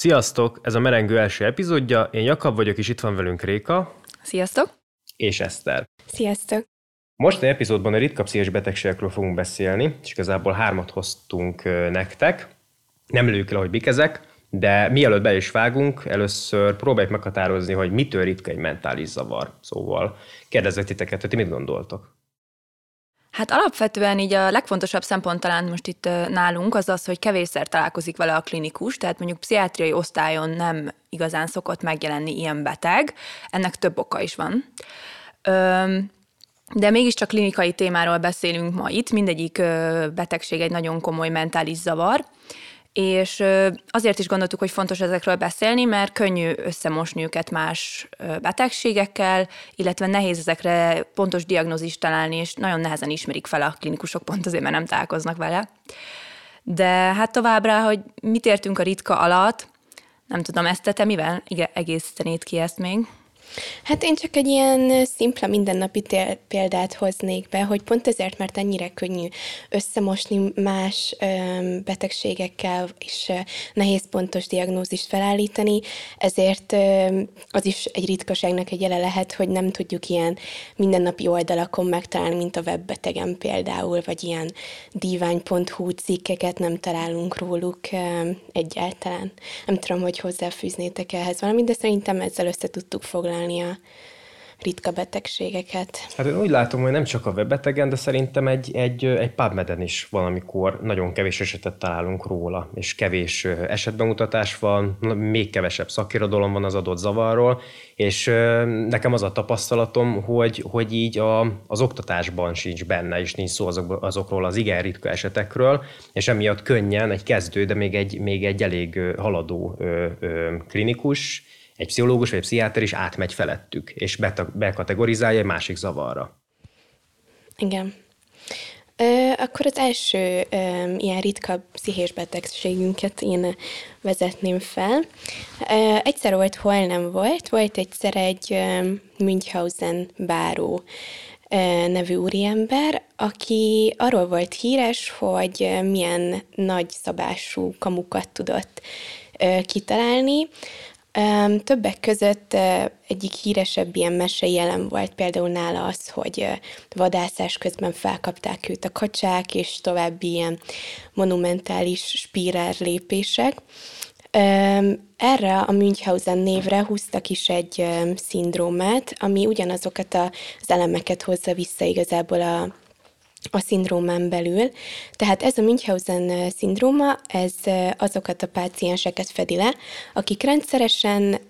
Sziasztok! Ez a Merengő első epizódja. Én Jakab vagyok, és itt van velünk Réka. Sziasztok! És Eszter. Sziasztok! Most a epizódban a ritka pszichés betegségekről fogunk beszélni, és igazából hármat hoztunk nektek. Nem lőjük el, hogy mik ezek, de mielőtt be is vágunk, először próbáljuk meghatározni, hogy mitől ritka egy mentális zavar. Szóval kérdezzek titeket, hogy ti mit gondoltok? Hát alapvetően így a legfontosabb szempont talán most itt nálunk az az, hogy kevésszer találkozik vele a klinikus, tehát mondjuk pszichiátriai osztályon nem igazán szokott megjelenni ilyen beteg, ennek több oka is van. De mégiscsak klinikai témáról beszélünk ma itt, mindegyik betegség egy nagyon komoly mentális zavar, és azért is gondoltuk, hogy fontos ezekről beszélni, mert könnyű összemosni őket más betegségekkel, illetve nehéz ezekre pontos diagnózist találni, és nagyon nehezen ismerik fel a klinikusok pont azért, mert nem találkoznak vele. De hát továbbra, hogy mit értünk a ritka alatt, nem tudom, ezt te mivel egészítenéd ki ezt még? Hát én csak egy ilyen szimpla mindennapi példát hoznék be, hogy pont ezért, mert ennyire könnyű összemosni más betegségekkel, és nehéz pontos diagnózist felállítani, ezért az is egy ritkaságnak egy jele lehet, hogy nem tudjuk ilyen mindennapi oldalakon megtalálni, mint a webbetegen például, vagy ilyen divány.hu cikkeket nem találunk róluk egyáltalán. Nem tudom, hogy hozzáfűznétek ehhez valamit, de szerintem ezzel össze tudtuk foglalni kezelni a ritka betegségeket. Hát én úgy látom, hogy nem csak a webbetegen, de szerintem egy, egy, egy PubMed-en is valamikor nagyon kevés esetet találunk róla, és kevés esetbemutatás van, még kevesebb szakirodalom van az adott zavarról, és nekem az a tapasztalatom, hogy, hogy így a, az oktatásban sincs benne, és nincs szó azok, azokról az igen ritka esetekről, és emiatt könnyen egy kezdő, de még egy, még egy elég haladó klinikus, egy pszichológus vagy egy pszichiáter is átmegy felettük, és bekategorizálja egy másik zavarra. Igen. Ö, akkor az első ö, ilyen ritka pszichés betegségünket én vezetném fel. Ö, egyszer volt, hol nem volt. Volt egyszer egy ö, Münchhausen báró nevű úriember, aki arról volt híres, hogy milyen nagy szabású kamukat tudott kitalálni, Többek között egyik híresebb ilyen mese jelen volt például nála az, hogy vadászás közben felkapták őt a kacsák, és további ilyen monumentális spírár lépések. Erre a Münchhausen névre húztak is egy szindrómát, ami ugyanazokat az elemeket hozza vissza igazából a a szindrómán belül. Tehát ez a Münchhausen szindróma, ez azokat a pácienseket fedi le, akik rendszeresen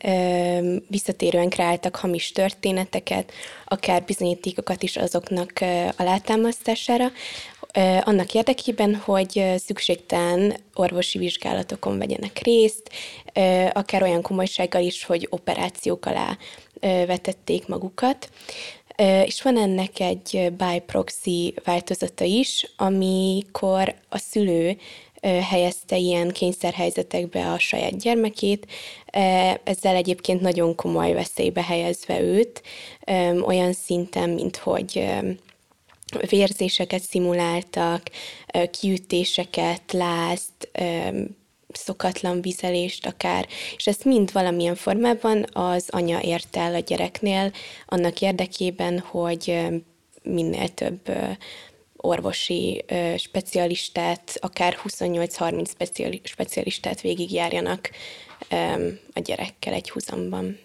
visszatérően kreáltak hamis történeteket, akár bizonyítékokat is azoknak alátámasztására, annak érdekében, hogy szükségtelen orvosi vizsgálatokon vegyenek részt, akár olyan komolysággal is, hogy operációk alá vetették magukat. És van ennek egy byproxy változata is, amikor a szülő helyezte ilyen kényszerhelyzetekbe a saját gyermekét, ezzel egyébként nagyon komoly veszélybe helyezve őt, olyan szinten, mint hogy vérzéseket szimuláltak, kiütéseket, lázt, szokatlan vizelést akár, és ezt mind valamilyen formában az anya ért el a gyereknél annak érdekében, hogy minél több orvosi specialistát, akár 28-30 specialistát végigjárjanak a gyerekkel egy húzamban.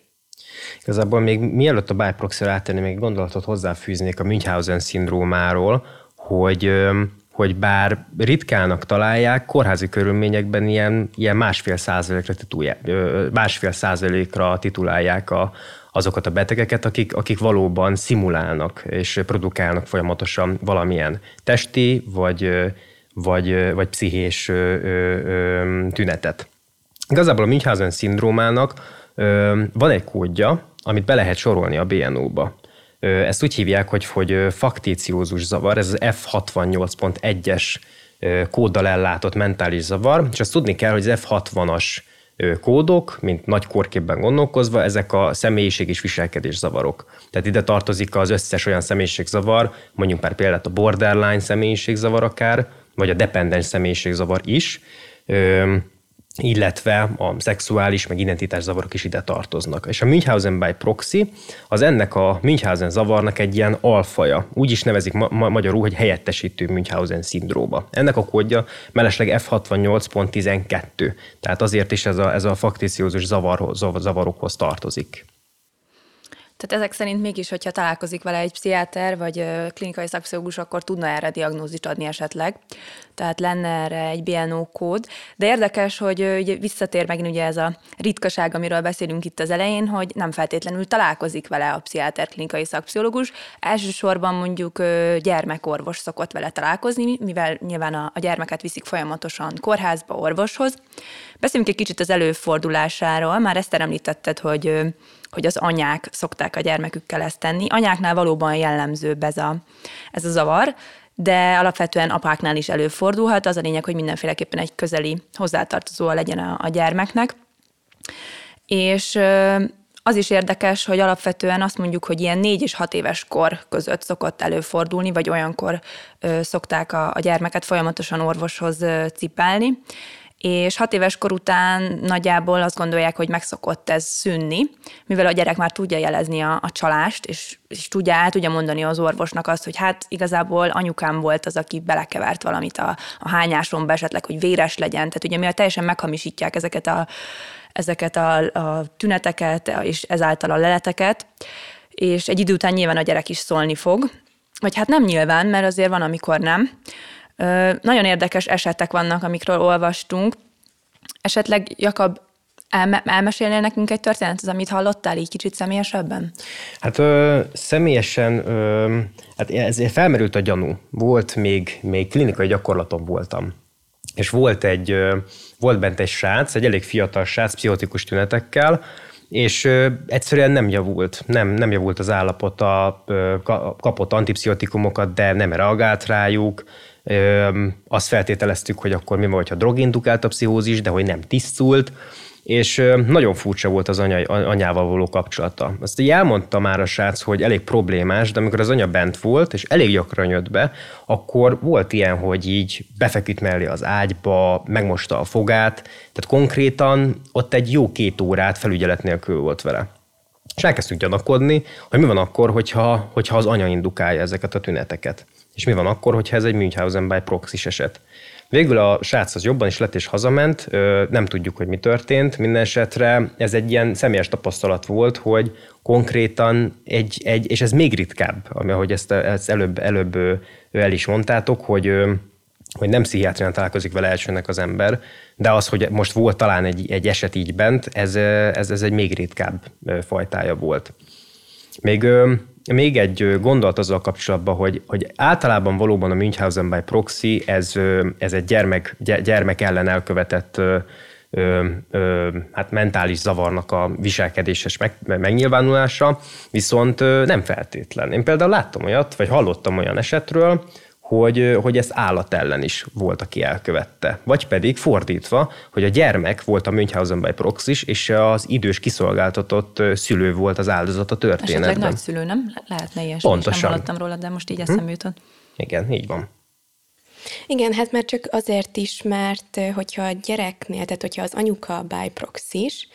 Igazából még mielőtt a biproxy áttenni, még gondolatot hozzáfűznék a Münchhausen szindrómáról, hogy hogy bár ritkának találják, kórházi körülményekben ilyen, ilyen másfél, százalékra titulják, másfél százalékra titulálják a, azokat a betegeket, akik, akik valóban szimulálnak és produkálnak folyamatosan valamilyen testi vagy, vagy, vagy pszichés tünetet. Igazából a Münchhausen szindrómának van egy kódja, amit be lehet sorolni a BNO-ba. Ezt úgy hívják, hogy, hogy faktíciózus zavar, ez az F68.1-es kóddal ellátott mentális zavar, és azt tudni kell, hogy az F60-as kódok, mint nagy korképben gondolkozva, ezek a személyiség és viselkedés zavarok. Tehát ide tartozik az összes olyan személyiségzavar, mondjuk már például a borderline személyiségzavar akár, vagy a dependens személyiségzavar is, illetve a szexuális, meg identitás zavarok is ide tartoznak. És a Münchhausen by proxy az ennek a Münchhausen zavarnak egy ilyen alfaja. Úgy is nevezik ma- ma- magyarul, hogy helyettesítő Münchhausen szindróma. Ennek a kódja mellesleg F68.12, tehát azért is ez a, ez a fakticiózus zavar, zavarokhoz tartozik. Tehát ezek szerint mégis, hogyha találkozik vele egy pszichiáter vagy klinikai szakpszichológus, akkor tudna erre diagnózist adni esetleg. Tehát lenne erre egy BNO kód. De érdekes, hogy ugye visszatér megint ugye ez a ritkaság, amiről beszélünk itt az elején, hogy nem feltétlenül találkozik vele a pszichiáter klinikai szakpszichológus. Elsősorban mondjuk gyermekorvos szokott vele találkozni, mivel nyilván a, gyermeket viszik folyamatosan kórházba, orvoshoz. Beszéljünk egy kicsit az előfordulásáról. Már ezt említetted, hogy hogy az anyák szokták a gyermekükkel ezt tenni. Anyáknál valóban jellemzőbb ez a, ez a zavar, de alapvetően apáknál is előfordulhat. Az a lényeg, hogy mindenféleképpen egy közeli hozzátartozóa legyen a, a gyermeknek. És az is érdekes, hogy alapvetően azt mondjuk, hogy ilyen négy és hat éves kor között szokott előfordulni, vagy olyankor szokták a, a gyermeket folyamatosan orvoshoz cipelni és hat éves kor után nagyjából azt gondolják, hogy megszokott ez szűnni, mivel a gyerek már tudja jelezni a, a csalást, és, és tudja, el tudja mondani az orvosnak azt, hogy hát igazából anyukám volt az, aki belekevert valamit a, a hányásomba esetleg, hogy véres legyen. Tehát ugye mivel teljesen meghamisítják ezeket a, ezeket a, a tüneteket, és ezáltal a leleteket, és egy idő után nyilván a gyerek is szólni fog, vagy hát nem nyilván, mert azért van, amikor nem. Nagyon érdekes esetek vannak, amikről olvastunk. Esetleg, Jakab, elme- elmesélnél nekünk egy történetet, amit hallottál így kicsit személyesebben? Hát ö, személyesen, ö, hát ez felmerült a gyanú. Volt még, még klinikai gyakorlaton voltam. És volt egy, ö, volt bent egy srác, egy elég fiatal srác, pszichotikus tünetekkel, és ö, egyszerűen nem javult, nem, nem javult az állapota, ö, kapott antipszichotikumokat, de nem reagált rájuk, azt feltételeztük, hogy akkor mi van, hogyha drogindukált a pszichózis, de hogy nem tisztult, és nagyon furcsa volt az anya, anyával való kapcsolata. Azt így elmondta már a srác, hogy elég problémás, de amikor az anya bent volt, és elég gyakran jött be, akkor volt ilyen, hogy így befeküdt mellé az ágyba, megmosta a fogát, tehát konkrétan ott egy jó két órát felügyelet nélkül volt vele. És elkezdtünk gyanakodni, hogy mi van akkor, hogyha, hogyha az anya indukálja ezeket a tüneteket. És mi van akkor, hogyha ez egy Münchhausen by proxy eset? Végül a srác az jobban is lett és hazament, nem tudjuk, hogy mi történt. Minden esetre ez egy ilyen személyes tapasztalat volt, hogy konkrétan egy, egy és ez még ritkább, ahogy ezt, ezt előbb, előbb el is mondtátok, hogy hogy nem pszichiátrián találkozik vele elsőnek az ember, de az, hogy most volt talán egy, egy eset így bent, ez, ez, ez egy még ritkább fajtája volt. Még még egy gondolat azzal kapcsolatban, hogy, hogy általában valóban a Münchhausen by proxy, ez, ez egy gyermek, gyermek ellen elkövetett ö, ö, hát mentális zavarnak a viselkedéses meg, megnyilvánulása, viszont nem feltétlen. Én például láttam olyat, vagy hallottam olyan esetről, hogy, hogy ez állat ellen is volt, aki elkövette. Vagy pedig fordítva, hogy a gyermek volt a Münchhausen by proxis, és az idős kiszolgáltatott szülő volt az áldozat a történetben. Esetleg nagyszülő, nem? Lehetne ilyesmi, Pontosan. nem hallottam róla, de most így eszembe hm? jutott. Igen, így van. Igen, hát már csak azért is, mert hogyha a gyereknél, tehát hogyha az anyuka biproxis,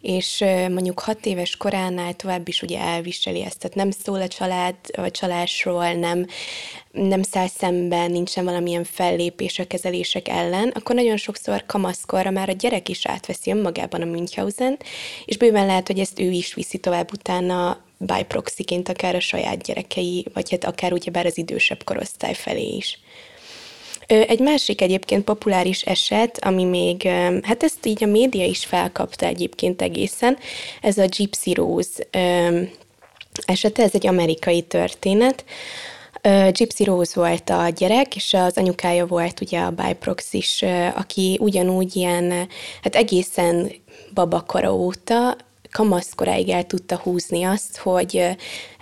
és mondjuk hat éves koránál tovább is ugye elviseli ezt, tehát nem szól a család vagy csalásról, nem, nem száll szemben, nincsen valamilyen fellépés a kezelések ellen, akkor nagyon sokszor kamaszkorra már a gyerek is átveszi önmagában a Münchhausen, és bőven lehet, hogy ezt ő is viszi tovább utána biproxiként akár a saját gyerekei, vagy hát akár ugyebár az idősebb korosztály felé is. Egy másik egyébként populáris eset, ami még, hát ezt így a média is felkapta egyébként egészen, ez a Gypsy Rose esete, ez egy amerikai történet. Gypsy Rose volt a gyerek, és az anyukája volt ugye a biproxis, aki ugyanúgy ilyen, hát egészen babakora óta kamaszkoráig el tudta húzni azt, hogy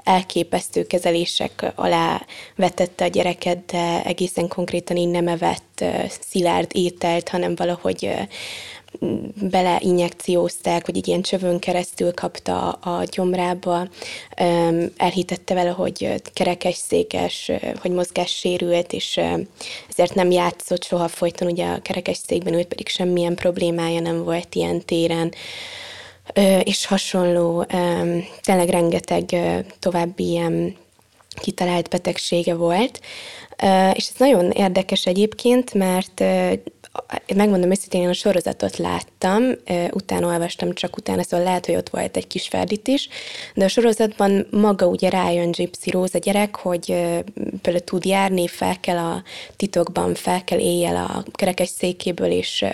elképesztő kezelések alá vetette a gyereket, de egészen konkrétan így nem evett szilárd ételt, hanem valahogy beleinjekciózták, vagy egy ilyen csövön keresztül kapta a gyomrába, elhitette vele, hogy kerekesszékes, hogy mozgássérült, és ezért nem játszott soha folyton ugye a kerekesszékben, őt pedig semmilyen problémája nem volt ilyen téren és hasonló, tényleg rengeteg további ilyen kitalált betegsége volt. És ez nagyon érdekes egyébként, mert megmondom őszintén, én a sorozatot láttam, utána olvastam csak utána, szóval lehet, hogy ott volt egy kis ferdít is, de a sorozatban maga ugye rájön Gypsy Rose a gyerek, hogy például tud járni, fel kell a titokban, fel kell éjjel a kerekes székéből, és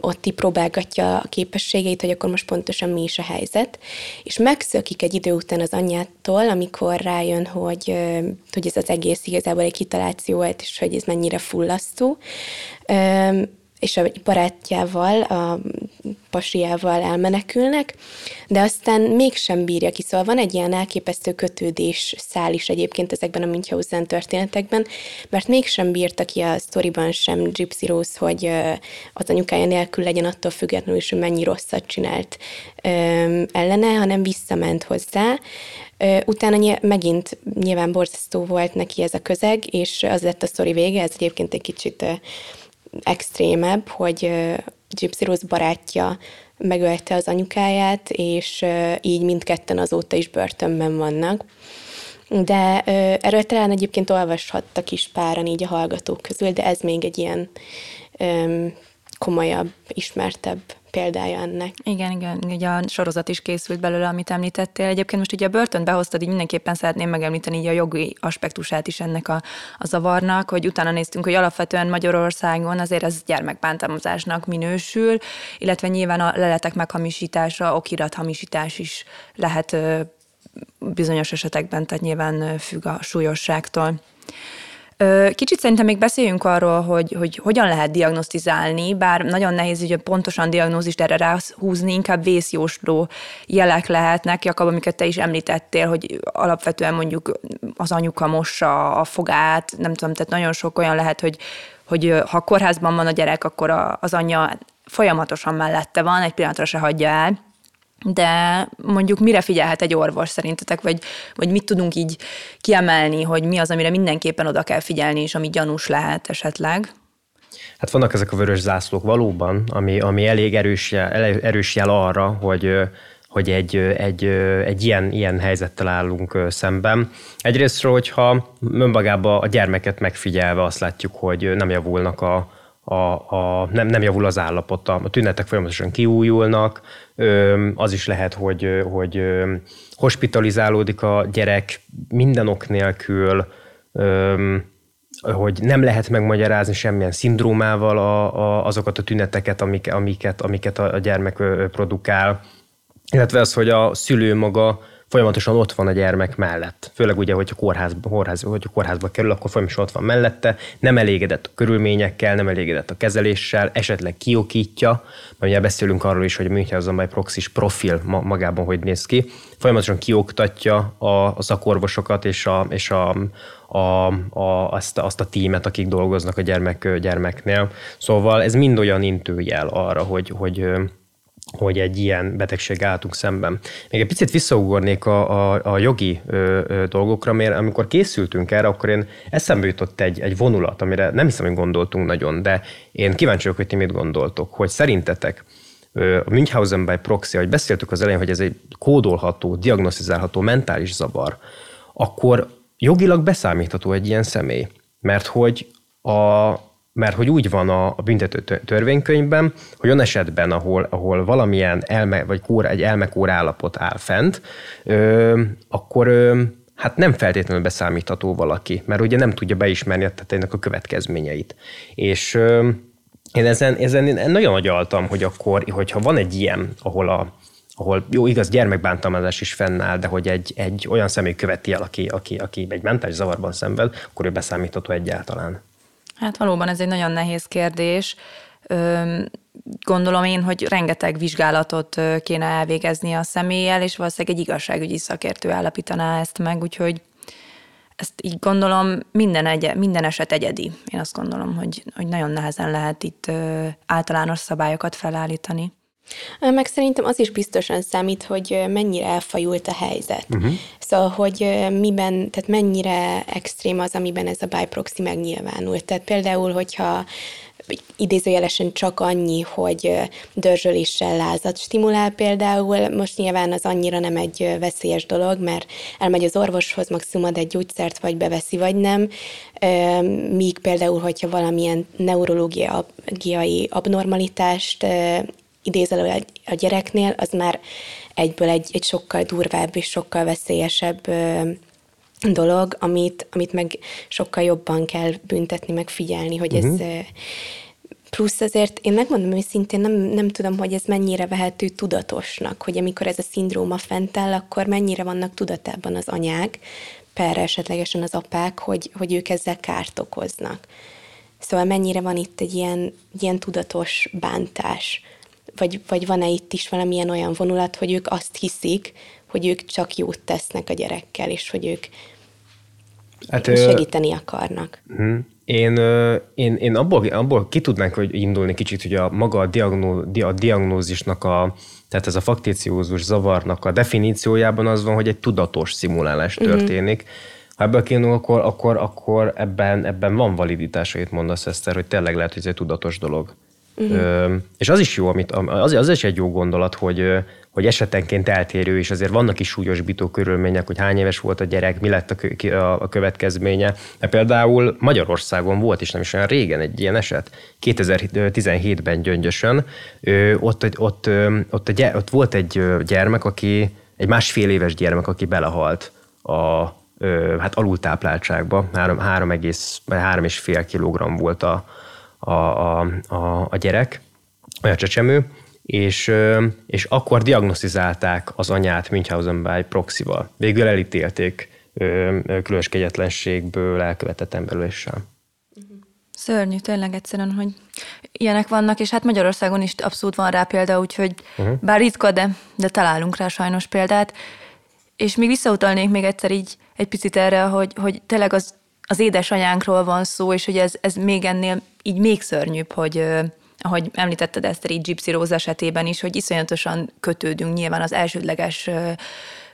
ott így próbálgatja a képességeit, hogy akkor most pontosan mi is a helyzet, és megszökik egy idő után az anyjától, amikor rájön, hogy, hogy ez az egész igazából egy kitaláció volt, és hogy ez mennyire fullasztó. És a barátjával, a pasiával elmenekülnek, de aztán mégsem bírja ki. Szóval van egy ilyen elképesztő kötődés szál is egyébként ezekben a Münchhausen történetekben, mert mégsem bírta ki a sztoriban sem Gypsy Rose, hogy az anyukája nélkül legyen attól függetlenül is, hogy mennyi rosszat csinált ellene, hanem visszament hozzá, Utána megint nyilván borzasztó volt neki ez a közeg, és az lett a sztori vége, ez egyébként egy kicsit extrémebb, hogy Gypsy Rose barátja megölte az anyukáját, és így mindketten azóta is börtönben vannak. De erről talán egyébként olvashattak is páran így a hallgatók közül, de ez még egy ilyen komolyabb, ismertebb példája ennek. Igen, igen, ugye a sorozat is készült belőle, amit említettél. Egyébként most ugye a börtön behoztad, így mindenképpen szeretném megemlíteni így a jogi aspektusát is ennek a, a zavarnak, hogy utána néztünk, hogy alapvetően Magyarországon azért ez gyermekbántalmazásnak minősül, illetve nyilván a leletek meghamisítása, okirathamisítás is lehet bizonyos esetekben, tehát nyilván függ a súlyosságtól. Kicsit szerintem még beszéljünk arról, hogy, hogy hogyan lehet diagnosztizálni, bár nagyon nehéz ugye pontosan diagnózist erre ráhúzni, inkább vészjósló jelek lehetnek, Jakab, amiket te is említettél, hogy alapvetően mondjuk az anyuka mossa a fogát, nem tudom, tehát nagyon sok olyan lehet, hogy, hogy ha kórházban van a gyerek, akkor az anyja folyamatosan mellette van, egy pillanatra se hagyja el, de mondjuk mire figyelhet egy orvos szerintetek, vagy, vagy mit tudunk így kiemelni, hogy mi az, amire mindenképpen oda kell figyelni, és ami gyanús lehet esetleg? Hát vannak ezek a vörös zászlók valóban, ami, ami elég erős jel, erős jel arra, hogy, hogy egy, egy, egy ilyen, ilyen helyzettel állunk szemben. Egyrésztről, hogyha önmagában a gyermeket megfigyelve azt látjuk, hogy nem javulnak a, a, a, nem, nem javul az állapota, a tünetek folyamatosan kiújulnak, az is lehet, hogy, hogy hospitalizálódik a gyerek minden ok nélkül, hogy nem lehet megmagyarázni semmilyen szindrómával a, a, azokat a tüneteket, amik, amiket, amiket a gyermek produkál, illetve az, hogy a szülő maga folyamatosan ott van a gyermek mellett. Főleg ugye, hogyha kórházba, kórház, hogyha kórházba kerül, akkor folyamatosan ott van mellette, nem elégedett a körülményekkel, nem elégedett a kezeléssel, esetleg kiokítja, mert ugye beszélünk arról is, hogy a Münchhausen by proxis profil magában hogy néz ki, folyamatosan kioktatja a, a szakorvosokat és, a, és a, a, a, azt, azt a tímet, akik dolgoznak a gyermek, gyermeknél. Szóval ez mind olyan intőjel arra, hogy, hogy hogy egy ilyen betegség álltunk szemben. Még egy picit visszaugornék a, a, a jogi ö, ö, dolgokra, mert amikor készültünk erre, akkor én eszembe jutott egy, egy vonulat, amire nem hiszem, hogy gondoltunk nagyon, de én kíváncsi vagyok, hogy ti mit gondoltok, hogy szerintetek a Münchhausen by proxy, ahogy beszéltük az elején, hogy ez egy kódolható, diagnosztizálható mentális zavar, akkor jogilag beszámítható egy ilyen személy. Mert hogy a, mert hogy úgy van a, a büntető törvénykönyvben, hogy olyan esetben, ahol, ahol valamilyen elme, vagy kóra, egy elmekóra állapot áll fent, ö, akkor ö, hát nem feltétlenül beszámítható valaki, mert ugye nem tudja beismerni a tetejének a következményeit. És ö, én ezen, ezen én nagyon agyaltam, hogy akkor, hogyha van egy ilyen, ahol a, ahol jó, igaz, gyermekbántalmazás is fennáll, de hogy egy, egy olyan személy követi el, aki, aki, aki egy mentális zavarban szenved, akkor ő beszámítható egyáltalán. Hát valóban ez egy nagyon nehéz kérdés. gondolom én, hogy rengeteg vizsgálatot kéne elvégezni a személlyel, és valószínűleg egy igazságügyi szakértő állapítaná ezt meg, úgyhogy ezt így gondolom minden, egy, minden eset egyedi. Én azt gondolom, hogy, hogy nagyon nehezen lehet itt általános szabályokat felállítani. Meg szerintem az is biztosan számít, hogy mennyire elfajult a helyzet. Uh-huh. Szóval, hogy miben, tehát mennyire extrém az, amiben ez a biproxy megnyilvánult. Tehát például, hogyha idézőjelesen csak annyi, hogy dörzsöléssel lázat stimulál például. Most nyilván az annyira nem egy veszélyes dolog, mert elmegy az orvoshoz, maximum ad egy gyógyszert, vagy beveszi, vagy nem. Míg például, hogyha valamilyen neurológiai abnormalitást idézel a gyereknél, az már egyből egy, egy sokkal durvább és sokkal veszélyesebb dolog, amit, amit meg sokkal jobban kell büntetni, meg figyelni, hogy uh-huh. ez mhm. plusz azért én megmondom őszintén, nem, nem tudom, hogy ez mennyire vehető tudatosnak, hogy amikor ez a szindróma fent áll, akkor mennyire vannak tudatában az anyák, per esetlegesen az apák, hogy, hogy ők ezzel kárt okoznak. Szóval mennyire van itt egy ilyen, ilyen tudatos bántás, vagy, vagy van-e itt is valamilyen olyan vonulat, hogy ők azt hiszik, hogy ők csak jót tesznek a gyerekkel, és hogy ők hát, segíteni akarnak. Uh-huh. Én, én, én abból, abból ki tudnánk hogy indulni kicsit, hogy a maga a, diagnó, a diagnózisnak, a, tehát ez a faktéciózus zavarnak a definíciójában az van, hogy egy tudatos szimulálás uh-huh. történik. Ha ebből kiindul, akkor, akkor, akkor ebben, ebben van validitása, itt mondasz, Eszter, hogy tényleg lehet, hogy ez egy tudatos dolog. Uh-huh. Ö, és az is jó, amit, az, az is egy jó gondolat, hogy, hogy esetenként eltérő, és azért vannak is súlyosbító körülmények, hogy hány éves volt a gyerek, mi lett a, a, a következménye. De például Magyarországon volt is nem is olyan régen egy ilyen eset, 2017-ben Gyöngyösön, ö, ott, ott, ott, ott, ott volt egy gyermek, aki, egy másfél éves gyermek, aki belehalt a hát alultápláltságba, 3, 3, 3,5 kg volt a, a, a, a, a gyerek, a csecsemő, és, és akkor diagnosztizálták az anyát Münchhausen by proxival. Végül elítélték különös kegyetlenségből elkövetett emberüléssel. Szörnyű, tényleg egyszerűen, hogy ilyenek vannak, és hát Magyarországon is abszolút van rá példa, úgyhogy uh-huh. bár ritka, de, de találunk rá sajnos példát. És még visszautalnék még egyszer így egy picit erre, hogy, hogy tényleg az, az édesanyánkról van szó, és hogy ez, ez még ennél így még szörnyűbb, hogy ahogy említetted ezt így Gypsy Rose esetében is, hogy iszonyatosan kötődünk nyilván az elsődleges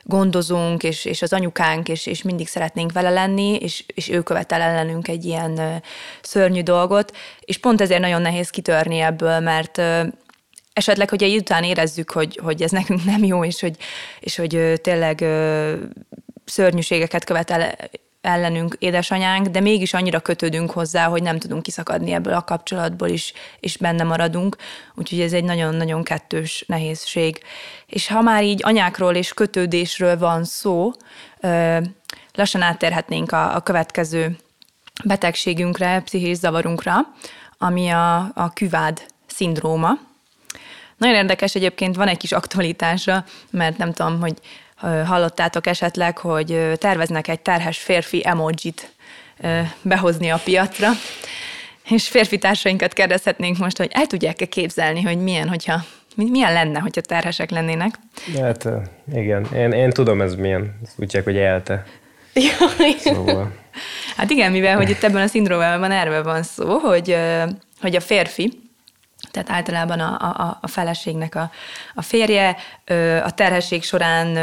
gondozunk, és, és az anyukánk, és, és mindig szeretnénk vele lenni, és, és ő követel ellenünk egy ilyen szörnyű dolgot, és pont ezért nagyon nehéz kitörni ebből, mert esetleg, hogy egy után érezzük, hogy, hogy ez nekünk nem jó, és hogy, és hogy tényleg szörnyűségeket követel ellenünk édesanyánk, de mégis annyira kötődünk hozzá, hogy nem tudunk kiszakadni ebből a kapcsolatból is, és benne maradunk. Úgyhogy ez egy nagyon-nagyon kettős nehézség. És ha már így anyákról és kötődésről van szó, lassan áttérhetnénk a, a következő betegségünkre, pszichés zavarunkra, ami a, a küvád szindróma. Nagyon érdekes egyébként, van egy kis aktualitása, mert nem tudom, hogy hallottátok esetleg, hogy terveznek egy terhes férfi emojit behozni a piacra, és férfi társainkat kérdezhetnénk most, hogy el tudják-e képzelni, hogy milyen, hogyha milyen lenne, hogyha terhesek lennének? Hát igen, én, én tudom ez milyen, ezt úgy hogy elte. Szóval. Hát igen, mivel hogy itt ebben a szindrómában erről van szó, hogy, hogy a férfi tehát általában a, a, a feleségnek a, a férje a terhesség során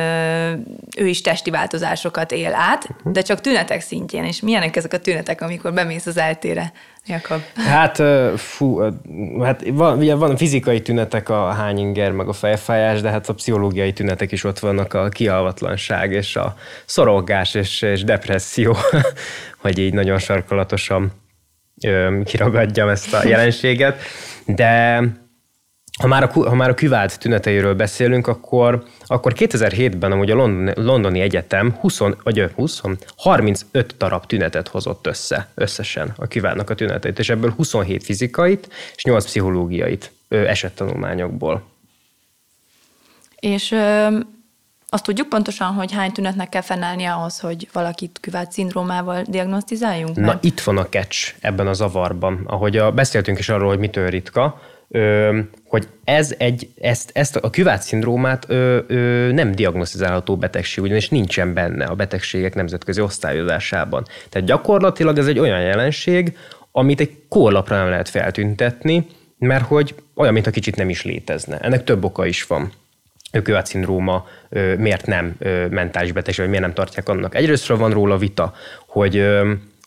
ő is testi változásokat él át, mhm. de csak tünetek szintjén. És milyenek ezek a tünetek, amikor bemész az eltére, Jakob? Hát, fú, hát van, ugye van fizikai tünetek, a hányinger, meg a fejfájás, de hát a pszichológiai tünetek is ott vannak, a kialvatlanság és a szorongás és, és depresszió, hogy így nagyon sarkalatosan kiragadjam ezt a jelenséget. De ha már, a, ha már a küvált tüneteiről beszélünk, akkor, akkor 2007-ben amúgy a London, Londoni Egyetem 20, vagy 20, 35 darab tünetet hozott össze összesen a küváltnak a tüneteit, és ebből 27 fizikait és 8 pszichológiait esettanulmányokból. És ö, Azt tudjuk pontosan, hogy hány tünetnek kell fennállnia ahhoz, hogy valakit küvát szindrómával diagnosztizáljunk? Na, itt van a catch ebben a zavarban. Ahogy a, beszéltünk is arról, hogy mitől ritka, ö, hogy ez egy, ezt, ezt a küvát szindrómát ö, ö, nem diagnosztizálható betegség, ugyanis nincsen benne a betegségek nemzetközi osztályozásában. Tehát gyakorlatilag ez egy olyan jelenség, amit egy kórlapra nem lehet feltüntetni, mert hogy olyan, mintha kicsit nem is létezne. Ennek több oka is van. Küvát szindróma miért nem mentális betegség, vagy miért nem tartják annak. Egyrésztről van róla vita, hogy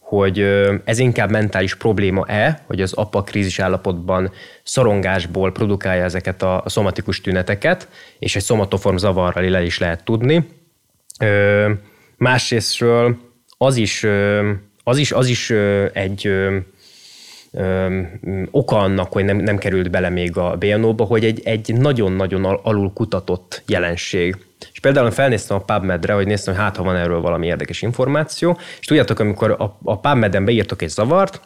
hogy ez inkább mentális probléma-e, hogy az apa krízis állapotban szorongásból produkálja ezeket a szomatikus tüneteket, és egy szomatoform zavarral le is lehet tudni. Másrésztről az is, az is, az is egy oka annak, hogy nem, nem került bele még a BNO-ba, hogy egy, egy nagyon-nagyon alul kutatott jelenség. És például felnéztem a PubMed-re, hogy néztem, hogy hát ha van erről valami érdekes információ, és tudjátok, amikor a, a PubMed-en beírtok egy zavart,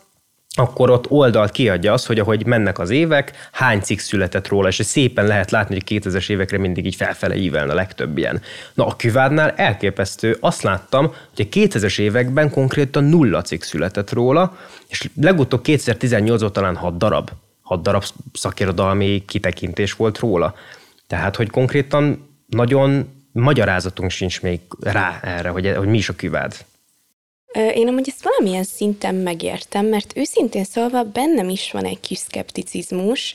akkor ott oldalt kiadja azt, hogy ahogy mennek az évek, hány cikk született róla, és szépen lehet látni, hogy 2000-es évekre mindig így felfele ívelne a legtöbb ilyen. Na a Küvádnál elképesztő, azt láttam, hogy a 2000-es években konkrétan nulla cikk született róla, és legutóbb 2018-ban talán 6 darab, 6 darab szakirodalmi kitekintés volt róla. Tehát, hogy konkrétan nagyon magyarázatunk sincs még rá erre, hogy, hogy mi is a Küvád. Én amúgy ezt valamilyen szinten megértem, mert őszintén szólva bennem is van egy kis szkepticizmus,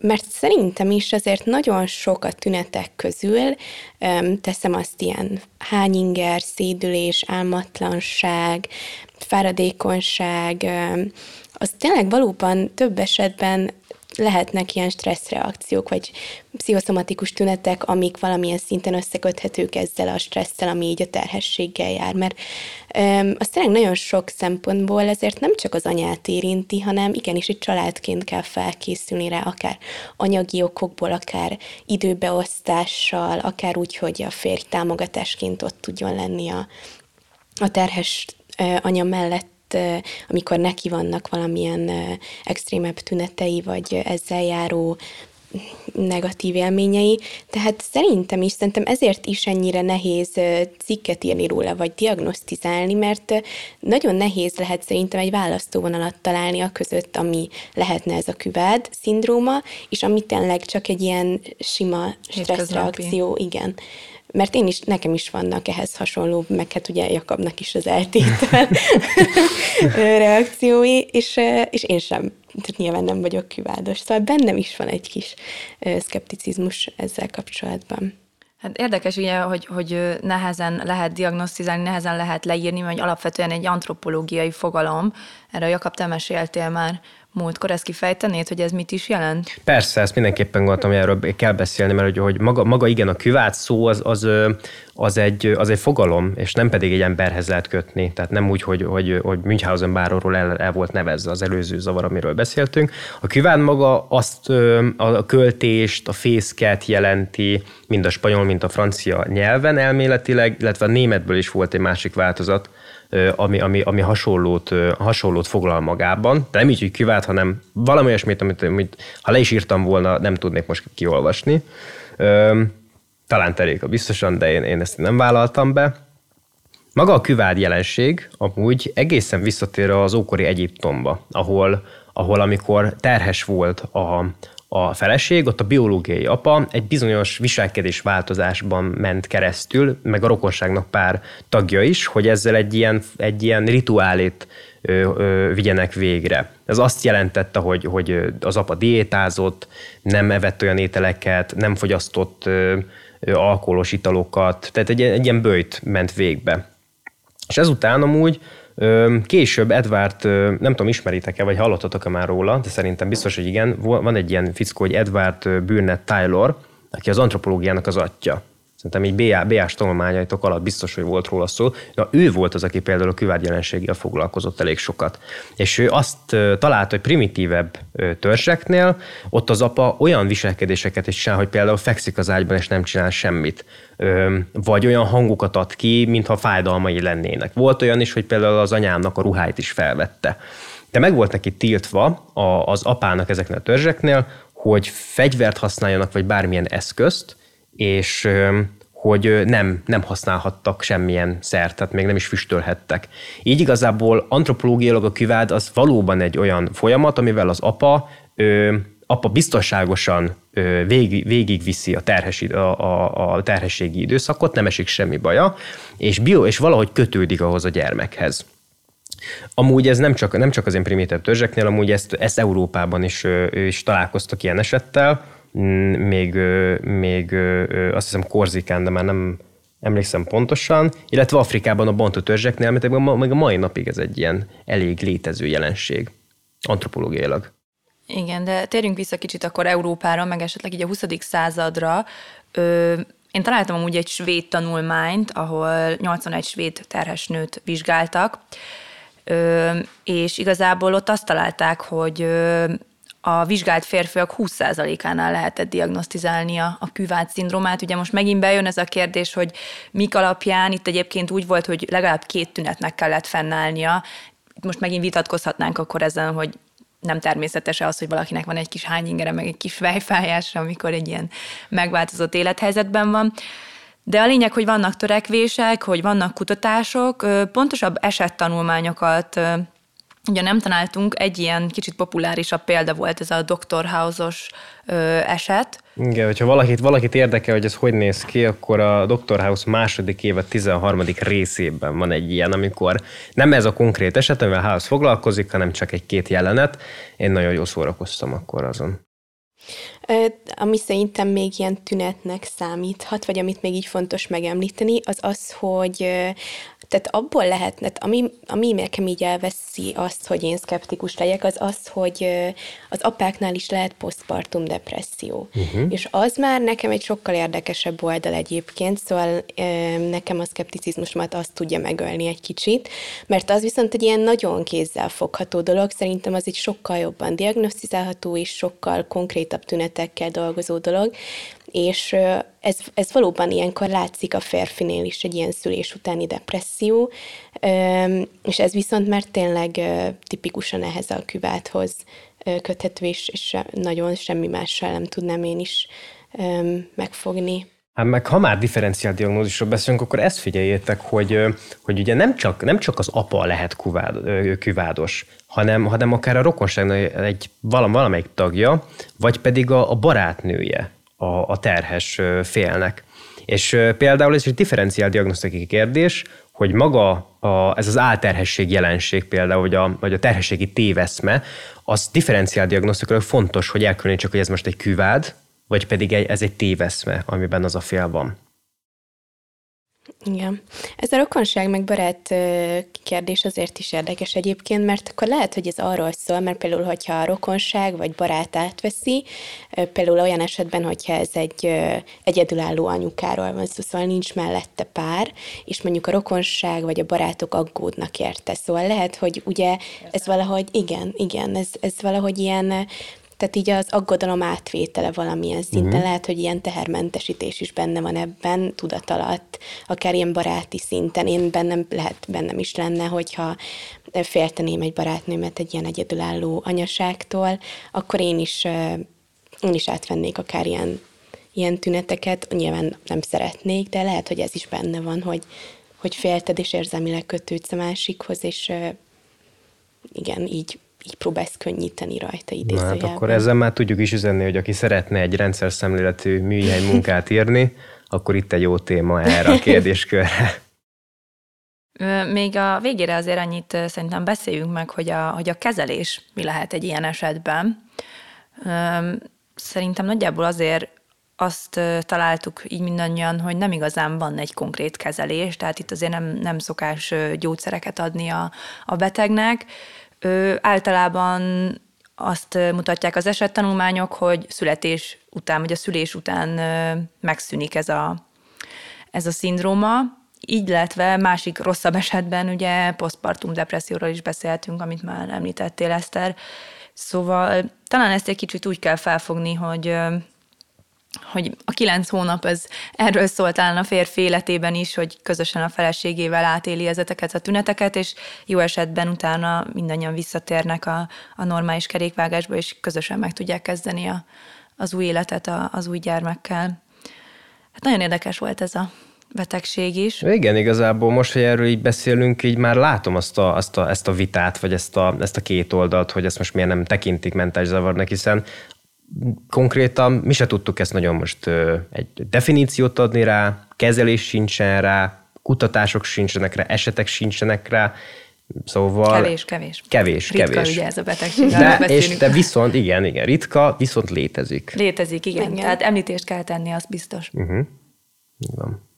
mert szerintem is azért nagyon sok a tünetek közül, teszem azt ilyen hányinger, szédülés, álmatlanság, fáradékonyság, az tényleg valóban több esetben lehetnek ilyen stresszreakciók, vagy pszichoszomatikus tünetek, amik valamilyen szinten összeköthetők ezzel a stresszel, ami így a terhességgel jár, mert öm, az tényleg nagyon sok szempontból ezért nem csak az anyát érinti, hanem igenis egy családként kell felkészülni rá, akár anyagi okokból, akár időbeosztással, akár úgy, hogy a férj támogatásként ott tudjon lenni a, a terhes anya mellett amikor neki vannak valamilyen extrémebb tünetei, vagy ezzel járó negatív élményei, tehát szerintem is, szerintem ezért is ennyire nehéz cikket írni róla, vagy diagnosztizálni, mert nagyon nehéz lehet szerintem egy választóvonalat találni a között, ami lehetne ez a küvád szindróma, és ami tényleg csak egy ilyen sima stresszreakció, igen mert én is, nekem is vannak ehhez hasonló, meg hát ugye Jakabnak is az eltétel reakciói, és, és én sem, tehát nyilván nem vagyok kivádos. Szóval bennem is van egy kis szkepticizmus ezzel kapcsolatban. Hát érdekes ugye, hogy, hogy nehezen lehet diagnosztizálni, nehezen lehet leírni, mert alapvetően egy antropológiai fogalom. Erre Jakab, te meséltél már múltkor, ezt kifejtenéd, hogy ez mit is jelent? Persze, ezt mindenképpen gondoltam, hogy erről kell beszélni, mert hogy, hogy maga, maga igen, a küvát szó az, az, az, egy, az egy fogalom, és nem pedig egy emberhez lehet kötni. Tehát nem úgy, hogy, hogy, hogy Münchhausen báróról el, el volt nevezve az előző zavar, amiről beszéltünk. A küván maga azt a költést, a fészket jelenti, mind a spanyol, mind a francia nyelven elméletileg, illetve a németből is volt egy másik változat, ami, ami, ami hasonlót, hasonlót foglal magában. De nem így, hogy kivált, hanem valami olyasmit, amit, amit ha le is írtam volna, nem tudnék most kiolvasni. Talán a biztosan, de én, én ezt nem vállaltam be. Maga a küvád jelenség amúgy egészen visszatér az ókori Egyiptomba, ahol, ahol amikor terhes volt a, a feleség, ott a biológiai apa egy bizonyos viselkedés változásban ment keresztül, meg a rokonságnak pár tagja is, hogy ezzel egy ilyen, egy ilyen rituálét ö, ö, vigyenek végre. Ez azt jelentette, hogy, hogy az apa diétázott, nem evett olyan ételeket, nem fogyasztott ö, alkoholos italokat, tehát egy, egy ilyen bőjt ment végbe. És ezután amúgy Később Edward, nem tudom, ismeritek-e, vagy hallottatok-e már róla, de szerintem biztos, hogy igen, van egy ilyen fickó, hogy Edward Burnett Taylor, aki az antropológiának az atya. Szerintem így BA, BA-s tanulmányaitok alatt biztos, hogy volt róla szó. Na, ő volt az, aki például a küvád jelenséggel foglalkozott elég sokat. És ő azt találta, hogy primitívebb törzseknél ott az apa olyan viselkedéseket is csinál, hogy például fekszik az ágyban és nem csinál semmit. Vagy olyan hangokat ad ki, mintha fájdalmai lennének. Volt olyan is, hogy például az anyámnak a ruháit is felvette. De meg volt neki tiltva az apának ezeknél a törzseknél, hogy fegyvert használjanak, vagy bármilyen eszközt, és hogy nem, nem használhattak semmilyen szert, tehát még nem is füstölhettek. Így igazából antropológiailag a küvád az valóban egy olyan folyamat, amivel az apa ö, apa biztonságosan ö, végig, végigviszi a, terhes, a, a, a terhességi időszakot, nem esik semmi baja, és, bio, és valahogy kötődik ahhoz a gyermekhez. Amúgy ez nem csak, nem csak az én primitebb törzseknél, amúgy ezt, ezt Európában is, is találkoztak ilyen esettel, még, még azt hiszem Korzikán, de már nem emlékszem pontosan, illetve Afrikában a bontó törzseknél, mert még a mai napig ez egy ilyen elég létező jelenség, antropológiailag. Igen, de térjünk vissza kicsit akkor Európára, meg esetleg így a 20. századra. Ö, én találtam amúgy egy svéd tanulmányt, ahol 81 svéd terhes nőt vizsgáltak, ö, és igazából ott azt találták, hogy ö, a vizsgált férfiak 20%-ánál lehetett diagnosztizálni a, a küvád szindrómát. Ugye most megint bejön ez a kérdés, hogy mik alapján, itt egyébként úgy volt, hogy legalább két tünetnek kellett fennállnia, most megint vitatkozhatnánk akkor ezen, hogy nem természetes az, hogy valakinek van egy kis hányingere, meg egy kis fejfájása, amikor egy ilyen megváltozott élethelyzetben van. De a lényeg, hogy vannak törekvések, hogy vannak kutatások, pontosabb esettanulmányokat Ugye nem találtunk, egy ilyen kicsit populárisabb példa volt ez a Dr. House-os ö, eset. Igen, hogyha valakit, valakit érdekel, hogy ez hogy néz ki, akkor a Dr. House második éve 13. részében van egy ilyen, amikor nem ez a konkrét eset, amivel House foglalkozik, hanem csak egy-két jelenet. Én nagyon jól szórakoztam akkor azon. Ami szerintem még ilyen tünetnek számíthat, vagy amit még így fontos megemlíteni, az az, hogy tehát abból lehetne, ami, ami nekem így elveszi azt, hogy én szkeptikus legyek, az az, hogy az apáknál is lehet posztpartum depresszió. Uh-huh. És az már nekem egy sokkal érdekesebb oldal egyébként, szóval nekem a szkepticizmusomat azt tudja megölni egy kicsit, mert az viszont egy ilyen nagyon kézzel fogható dolog, szerintem az egy sokkal jobban diagnosztizálható és sokkal konkrétabb tünetekkel dolgozó dolog, és ez, ez valóban ilyenkor látszik a férfinél is egy ilyen szülés utáni depresszió, és ez viszont már tényleg tipikusan ehhez a küváthoz köthető, és, és nagyon semmi mással nem tudnám én is megfogni. Hát meg ha már differenciált diagnózisról beszélünk, akkor ezt figyeljétek, hogy, hogy ugye nem csak, nem csak az apa lehet kuvád, küvádos, hanem, hanem akár a rokonságnak egy valamelyik tagja, vagy pedig a, a barátnője a, a terhes félnek. És például ez egy differenciál diagnosztikai kérdés, hogy maga a, ez az álterhesség jelenség például, vagy a, vagy a terhességi téveszme, az differenciál diagnosztikailag fontos, hogy elkülönítsük, hogy ez most egy küvád, vagy pedig ez egy téveszme, amiben az a fél van. Igen. Ez a rokonság meg barát kérdés azért is érdekes egyébként, mert akkor lehet, hogy ez arról szól, mert például, hogyha a rokonság vagy barát átveszi, például olyan esetben, hogyha ez egy egyedülálló anyukáról van szó, szóval nincs mellette pár, és mondjuk a rokonság vagy a barátok aggódnak érte. Szóval lehet, hogy ugye ez valahogy, igen, igen, ez, ez valahogy ilyen tehát így az aggodalom átvétele valamilyen szinten. Uh-huh. Lehet, hogy ilyen tehermentesítés is benne van ebben, tudat alatt, akár ilyen baráti szinten. Én bennem, lehet bennem is lenne, hogyha félteném egy barátnőmet egy ilyen egyedülálló anyaságtól, akkor én is, én is átvennék akár ilyen, ilyen tüneteket. Nyilván nem szeretnék, de lehet, hogy ez is benne van, hogy, hogy félted és érzelmileg kötődsz a másikhoz, és igen, így így próbálsz könnyíteni rajta idézőjelben. Na, hát akkor ezzel már tudjuk is üzenni, hogy aki szeretne egy rendszer szemléletű műhely munkát írni, akkor itt egy jó téma erre a kérdéskörre. Még a végére azért annyit szerintem beszéljünk meg, hogy a, hogy a kezelés mi lehet egy ilyen esetben. Szerintem nagyjából azért azt találtuk így mindannyian, hogy nem igazán van egy konkrét kezelés, tehát itt azért nem, nem szokás gyógyszereket adni a, a betegnek, Ö, általában azt mutatják az esettanulmányok, hogy születés után, vagy a szülés után ö, megszűnik ez a, ez a szindróma, így illetve másik rosszabb esetben ugye posztpartum depresszióról is beszéltünk, amit már említettél, Eszter. Szóval talán ezt egy kicsit úgy kell felfogni, hogy hogy a kilenc hónap ez erről szólt talán a férfi életében is, hogy közösen a feleségével átéli ezeket a tüneteket, és jó esetben utána mindannyian visszatérnek a, a normális kerékvágásba, és közösen meg tudják kezdeni a, az új életet a, az új gyermekkel. hát nagyon érdekes volt ez a betegség is. Igen, igazából most, hogy erről így beszélünk, így már látom azt a, azt a, ezt a vitát, vagy ezt a, ezt a két oldalt, hogy ezt most miért nem tekintik mentális zavarnak, hiszen konkrétan mi se tudtuk ezt nagyon most egy definíciót adni rá, kezelés sincsen rá, kutatások sincsenek rá, esetek sincsenek rá, Szóval... Kevés, kevés. Kevés, ritka kevés. ugye ez a betegség. De, és de viszont, igen, igen, ritka, viszont létezik. Létezik, igen. igen. Tehát említést kell tenni, az biztos. Uh-huh. Van.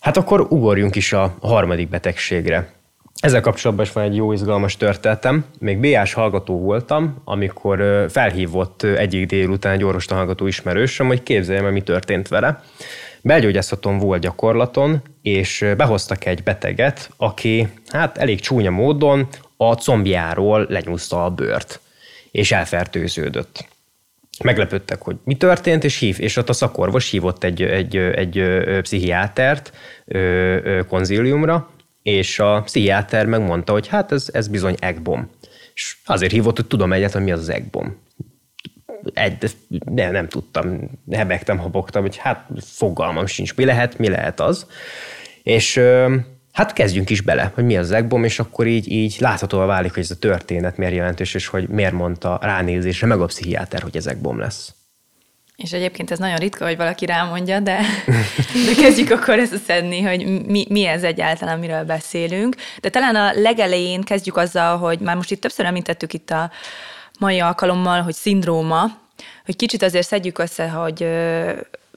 Hát akkor ugorjunk is a harmadik betegségre. Ezzel kapcsolatban is van egy jó izgalmas történetem. Még BS hallgató voltam, amikor felhívott egyik délután egy orvosta hallgató ismerősöm, hogy képzeljem el, mi történt vele. Belgyógyászaton volt gyakorlaton, és behoztak egy beteget, aki hát elég csúnya módon a combjáról lenyúzta a bőrt, és elfertőződött. Meglepődtek, hogy mi történt, és hív, és ott a szakorvos hívott egy, egy, egy, egy pszichiátert konzíliumra, és a pszichiáter megmondta, hogy hát ez, ez bizony egbom. És azért hívott, hogy tudom egyet, mi az az egbom. Egy, de nem tudtam, hebegtem, habogtam, hogy hát fogalmam sincs, mi lehet, mi lehet az. És hát kezdjünk is bele, hogy mi az egbom, és akkor így, így láthatóvá válik, hogy ez a történet miért jelentős, és hogy miért mondta ránézésre meg a pszichiáter, hogy ez egbom lesz. És egyébként ez nagyon ritka, hogy valaki rámondja, de, de kezdjük akkor ezt szedni, hogy mi, mi ez egyáltalán, miről beszélünk. De talán a legelején kezdjük azzal, hogy már most itt többször említettük itt a mai alkalommal, hogy szindróma, hogy kicsit azért szedjük össze, hogy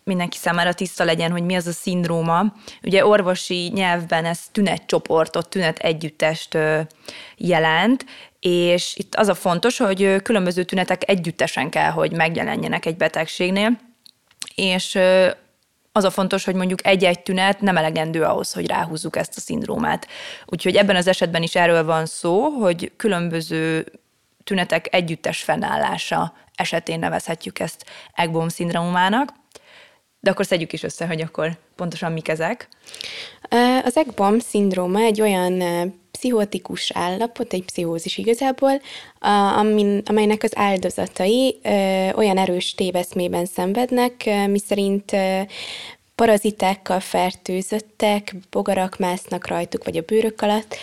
mindenki számára tiszta legyen, hogy mi az a szindróma. Ugye orvosi nyelvben ez tünetcsoportot, tünet együttest jelent, és itt az a fontos, hogy különböző tünetek együttesen kell, hogy megjelenjenek egy betegségnél, és az a fontos, hogy mondjuk egy-egy tünet nem elegendő ahhoz, hogy ráhúzzuk ezt a szindrómát. Úgyhogy ebben az esetben is erről van szó, hogy különböző tünetek együttes fennállása esetén nevezhetjük ezt Egbom szindrómának. De akkor szedjük is össze, hogy akkor pontosan mik ezek. Az EGBOM szindróma egy olyan pszichotikus állapot, egy pszichózis igazából, amin, amelynek az áldozatai olyan erős téveszmében szenvednek, miszerint parazitákkal fertőzöttek, bogarak másznak rajtuk, vagy a bőrök alatt,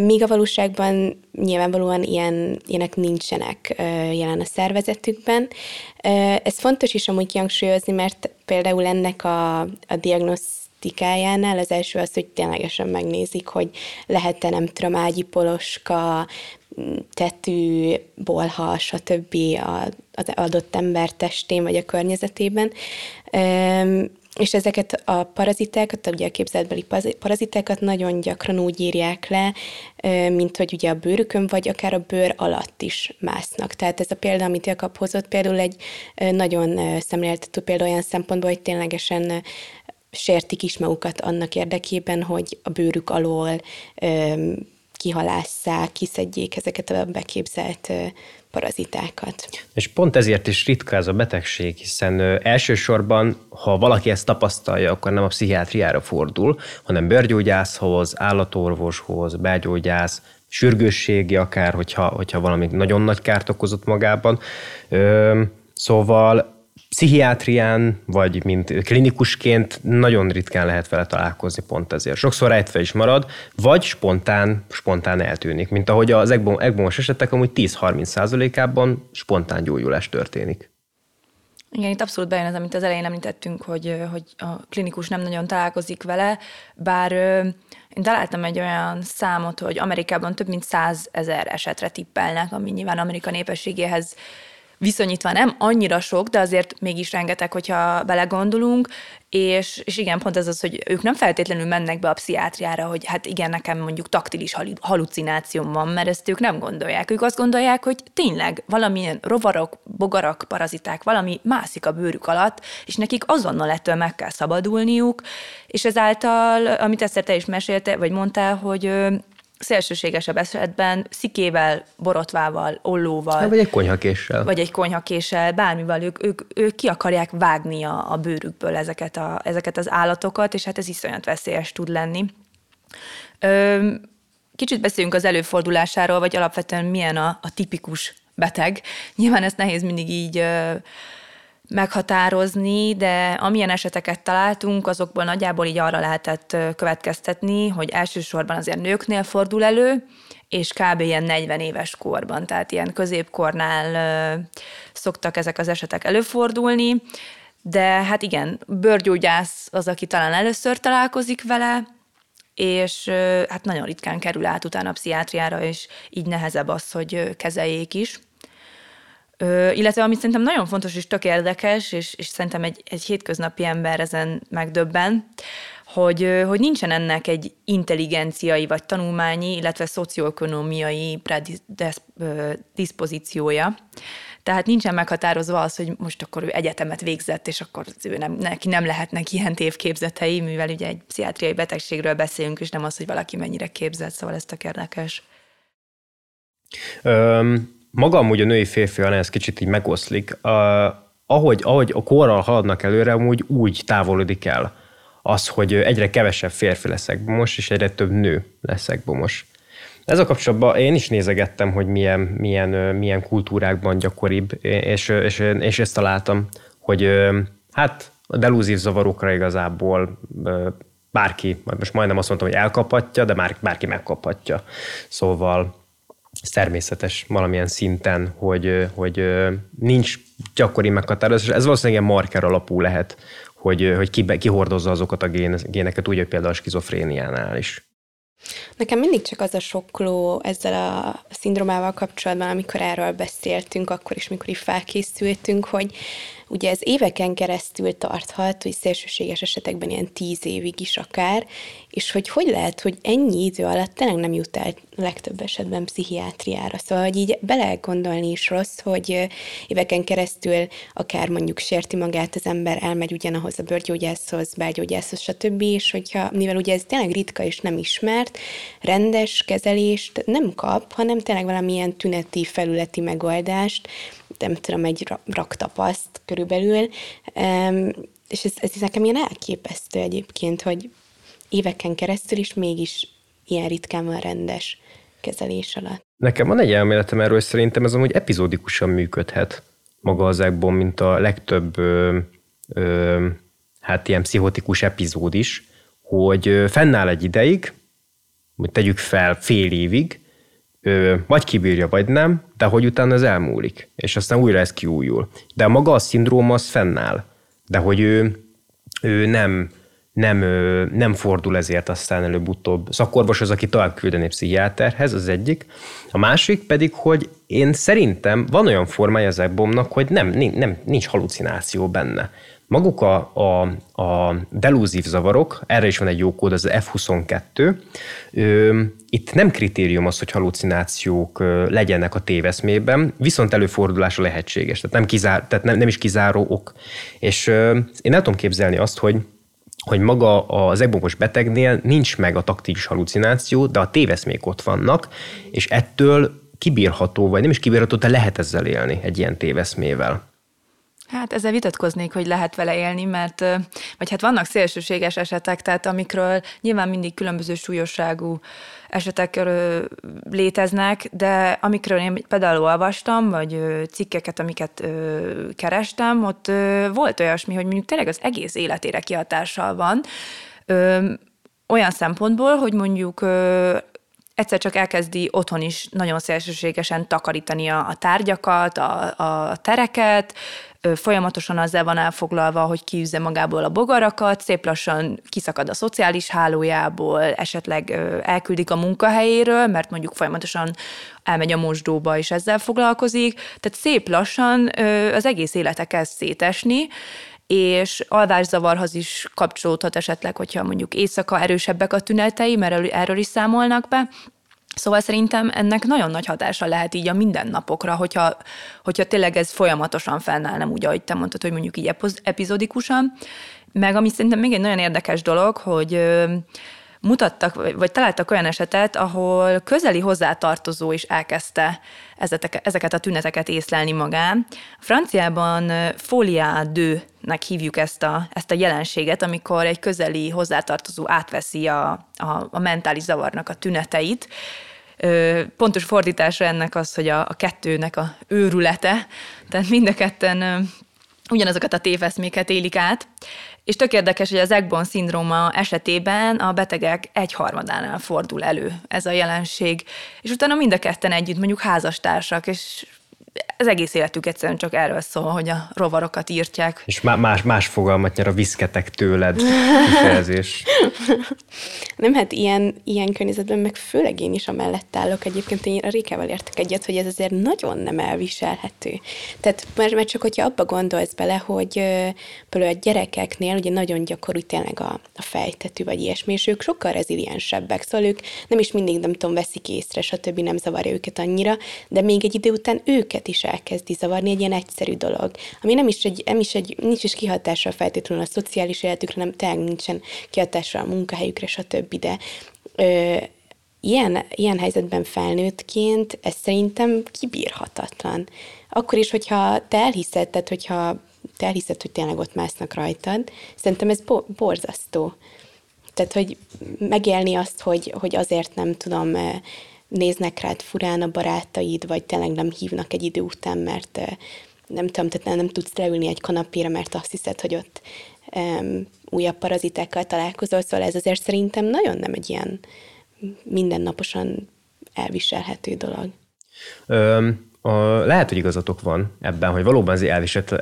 míg a valóságban nyilvánvalóan ilyen, ilyenek nincsenek jelen a szervezetükben. Ez fontos is amúgy kihangsúlyozni, mert például ennek a, a diagnosztikájánál az első az, hogy ténylegesen megnézik, hogy lehet-e nem tudom, ágyi poloska, tetű, bolha, stb. az adott ember testén vagy a környezetében és ezeket a parazitákat, ugye a képzeletbeli parazitákat nagyon gyakran úgy írják le, mint hogy ugye a bőrükön, vagy akár a bőr alatt is másznak. Tehát ez a példa, amit Jakab hozott, például egy nagyon szemléltető példa olyan szempontból, hogy ténylegesen sértik is magukat annak érdekében, hogy a bőrük alól kihalásszák, kiszedjék ezeket a beképzelt parazitákat. És pont ezért is ritka ez a betegség, hiszen elsősorban, ha valaki ezt tapasztalja, akkor nem a pszichiátriára fordul, hanem bőrgyógyászhoz, állatorvoshoz, belgyógyász, sürgősségi akár, hogyha, hogyha valami nagyon nagy kárt okozott magában. Szóval pszichiátrián, vagy mint klinikusként nagyon ritkán lehet vele találkozni pont ezért. Sokszor rejtve is marad, vagy spontán, spontán eltűnik, mint ahogy az egbomos esetek amúgy 10-30 százalékában spontán gyógyulás történik. Igen, itt abszolút bejön az, amit az elején említettünk, hogy, hogy a klinikus nem nagyon találkozik vele, bár én találtam egy olyan számot, hogy Amerikában több mint 100 ezer esetre tippelnek, ami nyilván Amerika népességéhez viszonyítva nem annyira sok, de azért mégis rengeteg, hogyha belegondolunk, és, és igen, pont ez az, hogy ők nem feltétlenül mennek be a pszichiátriára, hogy hát igen, nekem mondjuk taktilis halucinációm van, mert ezt ők nem gondolják. Ők azt gondolják, hogy tényleg valamilyen rovarok, bogarak, paraziták, valami mászik a bőrük alatt, és nekik azonnal ettől meg kell szabadulniuk, és ezáltal, amit ezt te is mesélte, vagy mondtál, hogy szélsőségesebb esetben szikével, borotvával, ollóval. Vagy egy konyhakéssel. Vagy egy konyhakéssel, bármival ők, ők, ők ki akarják vágni a, a bőrükből ezeket, a, ezeket az állatokat, és hát ez iszonyat veszélyes tud lenni. Ö, kicsit beszéljünk az előfordulásáról, vagy alapvetően milyen a, a tipikus beteg. Nyilván ezt nehéz mindig így ö, meghatározni, de amilyen eseteket találtunk, azokból nagyjából így arra lehetett következtetni, hogy elsősorban azért nőknél fordul elő, és kb. ilyen 40 éves korban, tehát ilyen középkornál szoktak ezek az esetek előfordulni, de hát igen, bőrgyógyász az, aki talán először találkozik vele, és hát nagyon ritkán kerül át utána a pszichiátriára, és így nehezebb az, hogy kezeljék is. Ö, illetve ami szerintem nagyon fontos és tök érdekes, és, és szerintem egy, egy hétköznapi ember ezen megdöbben, hogy, hogy nincsen ennek egy intelligenciai vagy tanulmányi, illetve szocioekonomiai predispozíciója. Tehát nincsen meghatározva az, hogy most akkor ő egyetemet végzett, és akkor ő nem, neki nem lehetnek ilyen tévképzetei, mivel ugye egy pszichiátriai betegségről beszélünk, és nem az, hogy valaki mennyire képzett, szóval ez tök érdekes. Um maga amúgy a női férfi ez kicsit így megoszlik. Uh, ahogy, ahogy a korral haladnak előre, amúgy úgy távolodik el az, hogy egyre kevesebb férfi leszek bomos, és egyre több nő leszek bomos. Ez a kapcsolatban én is nézegettem, hogy milyen, milyen, milyen kultúrákban gyakoribb, és, és, és ezt találtam, hogy hát a delúzív zavarokra igazából bárki, most majdnem azt mondtam, hogy elkaphatja, de már bárki megkaphatja. Szóval természetes valamilyen szinten, hogy, hogy nincs gyakori meghatározás. Ez valószínűleg ilyen marker alapú lehet, hogy, hogy ki, ki azokat a gén, géneket, úgy, hogy például a skizofréniánál is. Nekem mindig csak az a sokkoló ezzel a szindromával kapcsolatban, amikor erről beszéltünk, akkor is, mikor is felkészültünk, hogy Ugye ez éveken keresztül tarthat, hogy szélsőséges esetekben ilyen tíz évig is akár, és hogy hogy lehet, hogy ennyi idő alatt tényleg nem jut el legtöbb esetben pszichiátriára. Szóval, hogy így bele gondolni is rossz, hogy éveken keresztül akár mondjuk sérti magát az ember, elmegy ugyanahoz a bőrgyógyászhoz, belgyógyászhoz, stb., és hogyha, mivel ugye ez tényleg ritka és nem ismert, rendes kezelést nem kap, hanem tényleg valamilyen tüneti, felületi megoldást, nem tudom, egy raktapaszt körülbelül, és ez, ez nekem ilyen elképesztő egyébként, hogy éveken keresztül is mégis ilyen ritkán van rendes kezelés alatt. Nekem van egy elméletem erről, és szerintem ez amúgy epizódikusan működhet maga az ekbon, mint a legtöbb ö, ö, hát ilyen pszichotikus epizód is, hogy fennáll egy ideig, hogy tegyük fel fél évig, vagy kibírja, vagy nem, de hogy utána ez elmúlik, és aztán újra ez kiújul. De maga a szindróma az fennáll, de hogy ő, ő nem, nem, nem fordul ezért aztán előbb-utóbb. Szakorvos az, aki tovább küldeni pszichiáterhez, az egyik. A másik pedig, hogy én szerintem van olyan formája az ebbomnak, hogy nem, nem, nincs halucináció benne. Maguk a, a, a delúzív zavarok, erre is van egy jó kód, az F22, ö, itt nem kritérium az, hogy halucinációk legyenek a téveszmében, viszont előfordulása lehetséges, tehát nem, kizár, tehát nem, nem is kizáró ok. És én el tudom képzelni azt, hogy hogy maga az egbomos betegnél nincs meg a taktilis halucináció, de a téveszmék ott vannak, és ettől kibírható, vagy nem is kibírható, de lehet ezzel élni egy ilyen téveszmével. Hát ezzel vitatkoznék, hogy lehet vele élni, mert vagy hát vannak szélsőséges esetek, tehát amikről nyilván mindig különböző súlyosságú esetek léteznek, de amikről én például olvastam, vagy cikkeket, amiket kerestem, ott volt olyasmi, hogy mondjuk tényleg az egész életére kihatással van, olyan szempontból, hogy mondjuk egyszer csak elkezdi otthon is nagyon szélsőségesen takarítani a, a tárgyakat, a, a tereket, folyamatosan azzal van elfoglalva, hogy kiűzze magából a bogarakat, szép lassan kiszakad a szociális hálójából, esetleg elküldik a munkahelyéről, mert mondjuk folyamatosan elmegy a mosdóba, és ezzel foglalkozik. Tehát szép lassan az egész élete kezd szétesni, és alvászavarhoz is kapcsolódhat esetleg, hogyha mondjuk éjszaka erősebbek a tünetei, mert erről is számolnak be, Szóval szerintem ennek nagyon nagy hatása lehet így a mindennapokra, hogyha, hogyha tényleg ez folyamatosan fennáll, nem úgy, ahogy te mondtad, hogy mondjuk így epizodikusan. Meg ami szerintem még egy nagyon érdekes dolog, hogy mutattak, vagy találtak olyan esetet, ahol közeli hozzátartozó is elkezdte ezeket a tüneteket észlelni magán. Franciában folia nek hívjuk ezt a, ezt a jelenséget, amikor egy közeli hozzátartozó átveszi a, a, a mentális zavarnak a tüneteit, pontos fordítása ennek az, hogy a, a kettőnek a őrülete, tehát mind a ketten ugyanazokat a téveszméket élik át, és tök érdekes, hogy az Egbon szindróma esetében a betegek egyharmadánál fordul elő ez a jelenség, és utána mind a ketten együtt mondjuk házastársak, és az egész életük egyszerűen csak erről szól, hogy a rovarokat írtják. És más, más fogalmat nyer a viszketek tőled kifejezés. Nem, hát ilyen, ilyen környezetben meg főleg én is amellett állok. Egyébként én a Rékával értek egyet, hogy ez azért nagyon nem elviselhető. Tehát mert, mert csak hogyha abba gondolsz bele, hogy például a gyerekeknél ugye nagyon gyakori tényleg a, a fejtetű vagy ilyesmi, és ők sokkal reziliensebbek, szóval ők nem is mindig, nem tudom, veszik észre, stb. nem zavarja őket annyira, de még egy idő után őket is elkezdi zavarni, egy ilyen egyszerű dolog, ami nem is egy, nem is egy nincs is kihatással feltétlenül a szociális életükre, nem tényleg nincsen kihatással a munkahelyükre, stb. De ö, ilyen, ilyen helyzetben felnőttként ez szerintem kibírhatatlan. Akkor is, hogyha te elhiszed, tehát hogyha te elhiszed, hogy tényleg ott másznak rajtad, szerintem ez bo- borzasztó. Tehát, hogy megélni azt, hogy, hogy azért nem tudom, néznek rád furán a barátaid, vagy tényleg nem hívnak egy idő után, mert nem tudom, tehát nem, nem tudsz leülni egy kanapéra, mert azt hiszed, hogy ott um, újabb parazitákkal találkozol, szóval ez azért szerintem nagyon nem egy ilyen mindennaposan elviselhető dolog. Ö, a, lehet, hogy igazatok van ebben, hogy valóban ez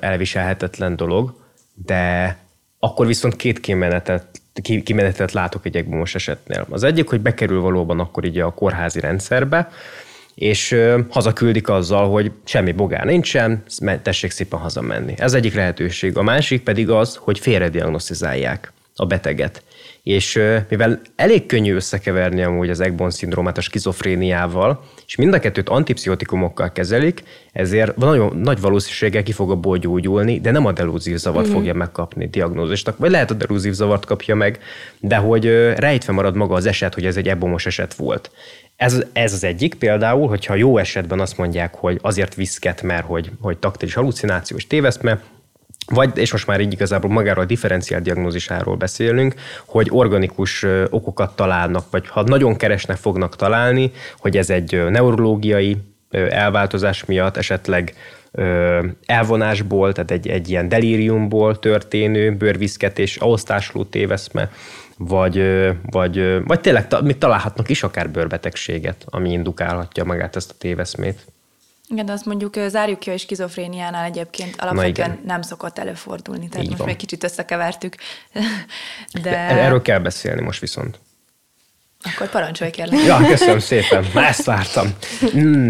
elviselhetetlen dolog, de akkor viszont két kimenetet kimenetet látok egy egymós esetnél. Az egyik, hogy bekerül valóban akkor így a kórházi rendszerbe, és hazaküldik azzal, hogy semmi bogár nincsen, tessék szépen hazamenni. Ez egyik lehetőség. A másik pedig az, hogy félrediagnosztizálják a beteget. És mivel elég könnyű összekeverni amúgy az Egbon szindrómát a skizofréniával, és mind a kettőt antipszichotikumokkal kezelik, ezért nagyon nagy valószínűséggel ki fog abból gyógyulni, de nem a delúzív zavart mm-hmm. fogja megkapni diagnózisnak, vagy lehet a delúzív zavart kapja meg, de hogy rejtve marad maga az eset, hogy ez egy ebomos eset volt. Ez, ez az egyik például, hogyha jó esetben azt mondják, hogy azért viszket, mert hogy, hogy taktilis halucinációs téveszme, vagy, és most már így igazából magáról a differenciál diagnózisáról beszélünk, hogy organikus okokat találnak, vagy ha nagyon keresnek fognak találni, hogy ez egy neurológiai elváltozás miatt esetleg elvonásból, tehát egy, egy ilyen delíriumból történő bőrviszketés, ahhoz téveszme, vagy, vagy, vagy tényleg még találhatnak is akár bőrbetegséget, ami indukálhatja magát ezt a téveszmét. Igen, de azt mondjuk zárjuk ki, hogy skizofréniánál egyébként alapvetően nem szokott előfordulni, tehát Így most van. még kicsit összekevertük. De... de... Erről kell beszélni most viszont. Akkor parancsolj kérlek. Ja, köszönöm szépen. Már ezt vártam.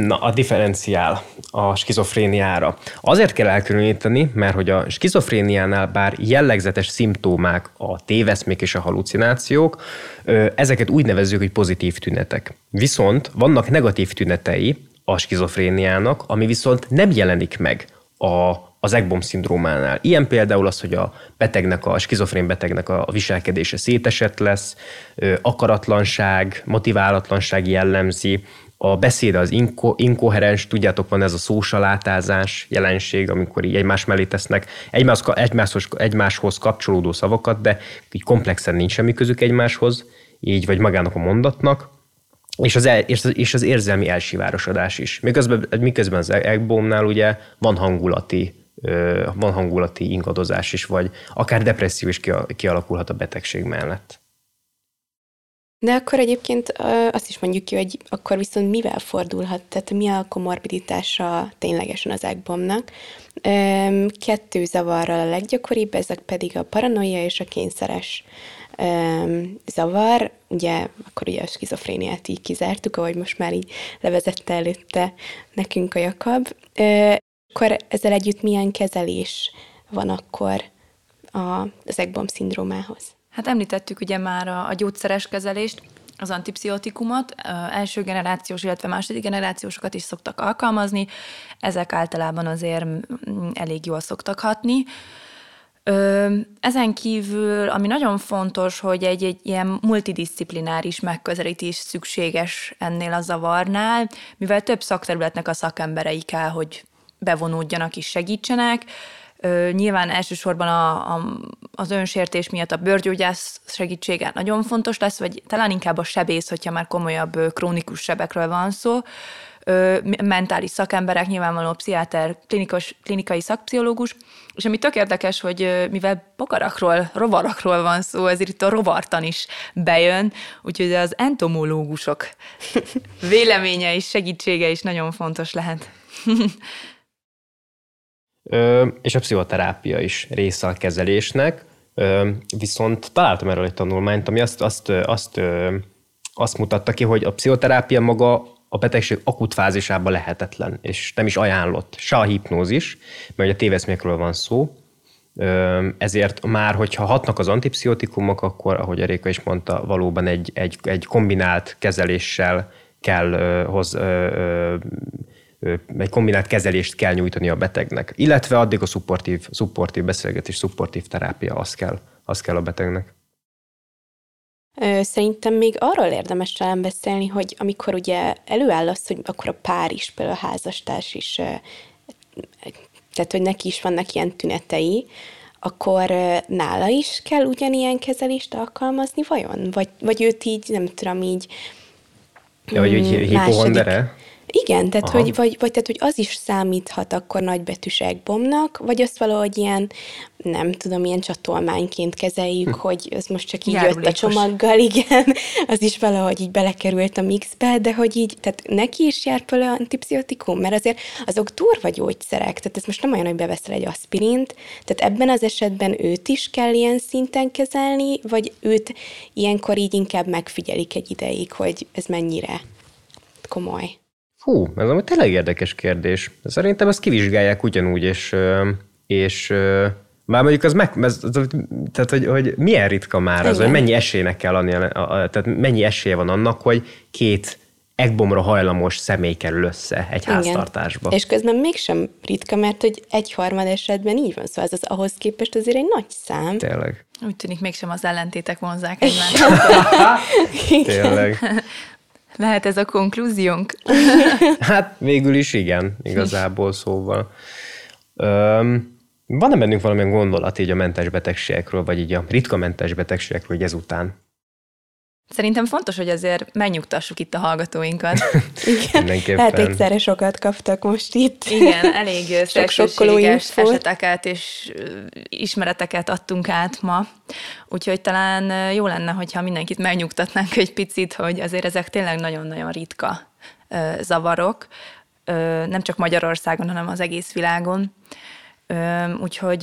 Na, a differenciál a skizofréniára. Azért kell elkülöníteni, mert hogy a skizofréniánál bár jellegzetes szimptomák a téveszmék és a halucinációk, ezeket úgy nevezzük, hogy pozitív tünetek. Viszont vannak negatív tünetei, a skizofréniának, ami viszont nem jelenik meg a, az EGBOM szindrómánál. Ilyen például az, hogy a betegnek, a skizofrén betegnek a viselkedése szétesett lesz, akaratlanság, motiválatlanság jellemzi, a beszéd az inko, inkoherens, tudjátok, van ez a szósalátázás jelenség, amikor így egymás mellé tesznek egymás, egymáshoz, egymáshoz kapcsolódó szavakat, de így komplexen nincs semmi közük egymáshoz, így vagy magának a mondatnak és az, el, és, az, és az érzelmi elsivárosodás is. Miközben, miközben az Egbomnál ugye van hangulati van hangulati ingadozás is, vagy akár depresszió is kialakulhat a betegség mellett. De akkor egyébként azt is mondjuk ki, hogy akkor viszont mivel fordulhat, tehát mi a komorbiditása ténylegesen az egbomnak. Kettő zavarral a leggyakoribb, ezek pedig a paranoia és a kényszeres zavar, ugye akkor ugye a skizofréniát így kizártuk, ahogy most már így levezette előtte nekünk a Jakab. Akkor ezzel együtt milyen kezelés van akkor a, az EGBOM szindrómához? Hát említettük ugye már a, a gyógyszeres kezelést, az antipszichotikumot, első generációs, illetve második generációsokat is szoktak alkalmazni, ezek általában azért elég jól szoktak hatni. Ezen kívül, ami nagyon fontos, hogy egy, egy ilyen multidisziplináris megközelítés szükséges ennél a zavarnál, mivel több szakterületnek a szakemberei kell, hogy bevonódjanak és segítsenek. Nyilván elsősorban a, a, az önsértés miatt a bőrgyógyász segítsége nagyon fontos lesz, vagy talán inkább a sebész, hogyha már komolyabb krónikus sebekről van szó mentális szakemberek, nyilvánvalóan pszichiáter, klinikus, klinikai szakpszichológus, és ami tök érdekes, hogy mivel bogarakról, rovarakról van szó, ezért itt a rovartan is bejön, úgyhogy az entomológusok véleménye és segítsége is nagyon fontos lehet. Ö, és a pszichoterápia is része a kezelésnek, ö, viszont találtam erről egy tanulmányt, ami azt, azt, azt, ö, azt mutatta ki, hogy a pszichoterápia maga a betegség akut fázisában lehetetlen, és nem is ajánlott, se a hipnózis, mert ugye téveszmékről van szó, ezért már, hogyha hatnak az antipszichotikumok, akkor, ahogy Eréka is mondta, valóban egy, egy, egy kombinált kezeléssel kell hoz, egy kombinált kezelést kell nyújtani a betegnek. Illetve addig a szupportív, szupportív beszélgetés, szupportív terápia, az kell, az kell a betegnek. Szerintem még arról érdemes talán beszélni, hogy amikor ugye előáll az, hogy akkor a pár is, például a házastárs is, tehát hogy neki is vannak ilyen tünetei, akkor nála is kell ugyanilyen kezelést alkalmazni vajon? Vagy, vagy őt így, nem tudom, így Ja, vagy úgy mm, hipohondere? Igen, tehát hogy, vagy, vagy tehát, hogy az is számíthat akkor nagybetűs bombnak, vagy azt valahogy ilyen, nem tudom, ilyen csatolmányként kezeljük, hm. hogy ez most csak így jött a csomaggal, igen, az is valahogy így belekerült a mixbe, de hogy így, tehát neki is jár például antipszichotikum, mert azért azok durva gyógyszerek, tehát ez most nem olyan, hogy beveszel egy aspirint, tehát ebben az esetben őt is kell ilyen szinten kezelni, vagy őt ilyenkor így inkább megfigyelik egy ideig, hogy ez mennyire komoly. Hú, ez ami tényleg érdekes kérdés. Szerintem ezt kivizsgálják ugyanúgy, és, és már mondjuk az meg, ez, tehát hogy, hogy milyen ritka már az, hogy mennyi esélynek kell adni, tehát mennyi esélye van annak, hogy két egbomra hajlamos személy kerül össze egy Igen. háztartásba. És közben mégsem ritka, mert hogy egy harmad esetben így van, szóval ez az ahhoz képest azért egy nagy szám. Tényleg. Úgy tűnik, mégsem az ellentétek vonzák egymást. Tényleg. Lehet ez a konklúziónk? hát végül is igen, igazából szóval. Öm, van-e bennünk valamilyen gondolat így a mentes betegségekről, vagy így a ritka mentes betegségekről, hogy ezután? Szerintem fontos, hogy azért megnyugtassuk itt a hallgatóinkat. Igen, hát egyszerre sokat kaptak most itt. Igen, elég szélsőséges eseteket és ismereteket adtunk át ma, úgyhogy talán jó lenne, hogyha mindenkit megnyugtatnánk egy picit, hogy azért ezek tényleg nagyon-nagyon ritka zavarok, nem csak Magyarországon, hanem az egész világon. Úgyhogy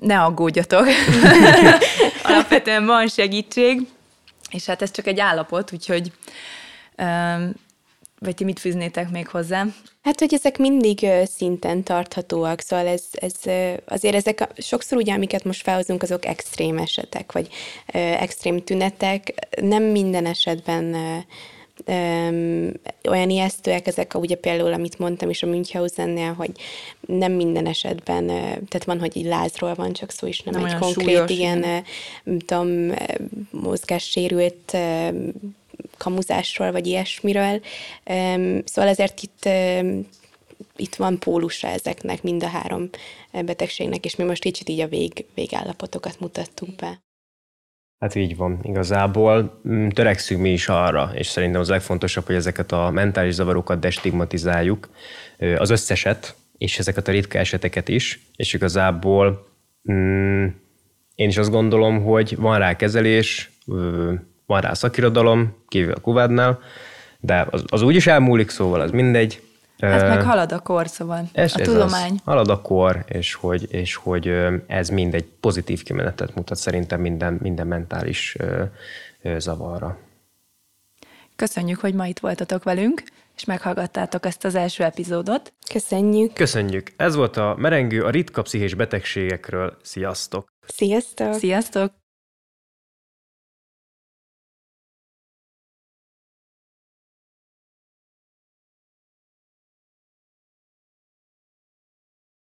ne aggódjatok. Alapvetően van segítség. És hát ez csak egy állapot, úgyhogy vagy ti mit fűznétek még hozzá? Hát, hogy ezek mindig szinten tarthatóak, szóval ez, ez azért ezek sokszor ugye, amiket most felhozunk, azok extrém esetek, vagy extrém tünetek. Nem minden esetben öm, olyan ijesztőek ezek, ugye például, amit mondtam is a Münchhausennél, hogy nem minden esetben, tehát van, hogy így lázról van csak szó, és nem, nem egy konkrét, súlyos, ilyen, nem tudom, mozgássérült kamuzásról, vagy ilyesmiről. Szóval ezért itt itt van pólusa ezeknek, mind a három betegségnek, és mi most kicsit így a vég, végállapotokat mutattuk be. Hát így van, igazából. Mm, törekszünk mi is arra, és szerintem az legfontosabb, hogy ezeket a mentális zavarokat destigmatizáljuk, az összeset, és ezeket a ritka eseteket is, és igazából mm, én is azt gondolom, hogy van rá kezelés, van rá szakirodalom, kívül a kuvádnál, de az, az úgy is elmúlik, szóval az mindegy, Hát meg halad a kor, szóval ez, a ez tudomány. Az. Halad a kor, és hogy, és hogy ez mind egy pozitív kimenetet mutat szerintem minden, minden mentális zavarra. Köszönjük, hogy ma itt voltatok velünk, és meghallgattátok ezt az első epizódot. Köszönjük. Köszönjük. Ez volt a Merengő a ritka pszichés betegségekről. Sziasztok! Sziasztok! Sziasztok!